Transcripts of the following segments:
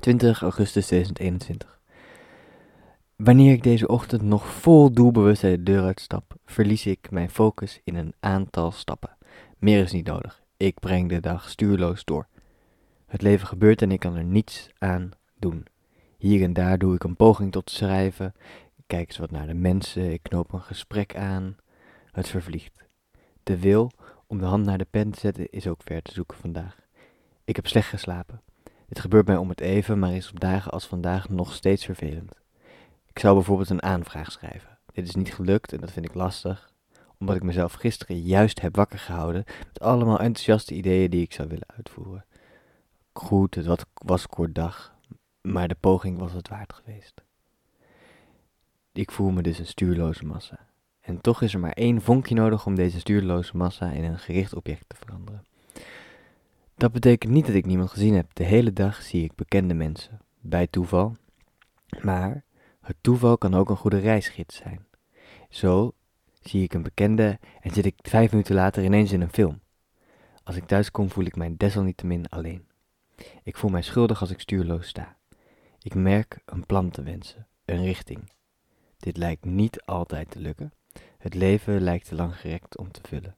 20 augustus 2021. Wanneer ik deze ochtend nog vol doelbewustheid de deur uitstap, verlies ik mijn focus in een aantal stappen. Meer is niet nodig. Ik breng de dag stuurloos door. Het leven gebeurt en ik kan er niets aan doen. Hier en daar doe ik een poging tot schrijven, kijk eens wat naar de mensen, ik knoop een gesprek aan. Het vervliegt. De wil om de hand naar de pen te zetten is ook ver te zoeken vandaag. Ik heb slecht geslapen. Dit gebeurt mij om het even, maar is op dagen als vandaag nog steeds vervelend. Ik zou bijvoorbeeld een aanvraag schrijven. Dit is niet gelukt en dat vind ik lastig, omdat ik mezelf gisteren juist heb wakker gehouden met allemaal enthousiaste ideeën die ik zou willen uitvoeren. Goed, het was kort dag, maar de poging was het waard geweest. Ik voel me dus een stuurloze massa. En toch is er maar één vonkje nodig om deze stuurloze massa in een gericht object te veranderen. Dat betekent niet dat ik niemand gezien heb. De hele dag zie ik bekende mensen, bij toeval. Maar het toeval kan ook een goede reisgids zijn. Zo zie ik een bekende en zit ik vijf minuten later ineens in een film. Als ik thuis kom voel ik mij desalniettemin alleen. Ik voel mij schuldig als ik stuurloos sta. Ik merk een plan te wensen, een richting. Dit lijkt niet altijd te lukken. Het leven lijkt te lang gerekt om te vullen.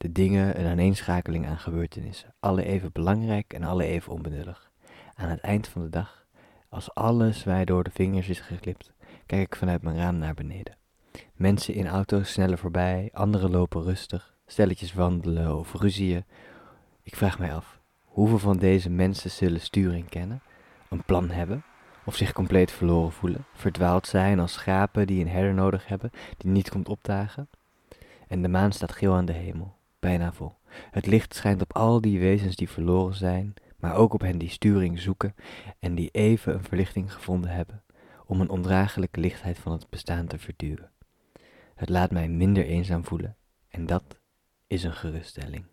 De dingen een aaneenschakeling aan gebeurtenissen, alle even belangrijk en alle even onbenullig. Aan het eind van de dag, als alles mij door de vingers is geklipt, kijk ik vanuit mijn raam naar beneden. Mensen in auto's snellen voorbij, anderen lopen rustig, stelletjes wandelen of ruzieën. Ik vraag mij af, hoeveel van deze mensen zullen sturing kennen, een plan hebben, of zich compleet verloren voelen, verdwaald zijn als schapen die een herder nodig hebben, die niet komt opdagen? En de maan staat geel aan de hemel, bijna vol. Het licht schijnt op al die wezens die verloren zijn, maar ook op hen die sturing zoeken en die even een verlichting gevonden hebben om een ondraaglijke lichtheid van het bestaan te verduwen. Het laat mij minder eenzaam voelen en dat is een geruststelling.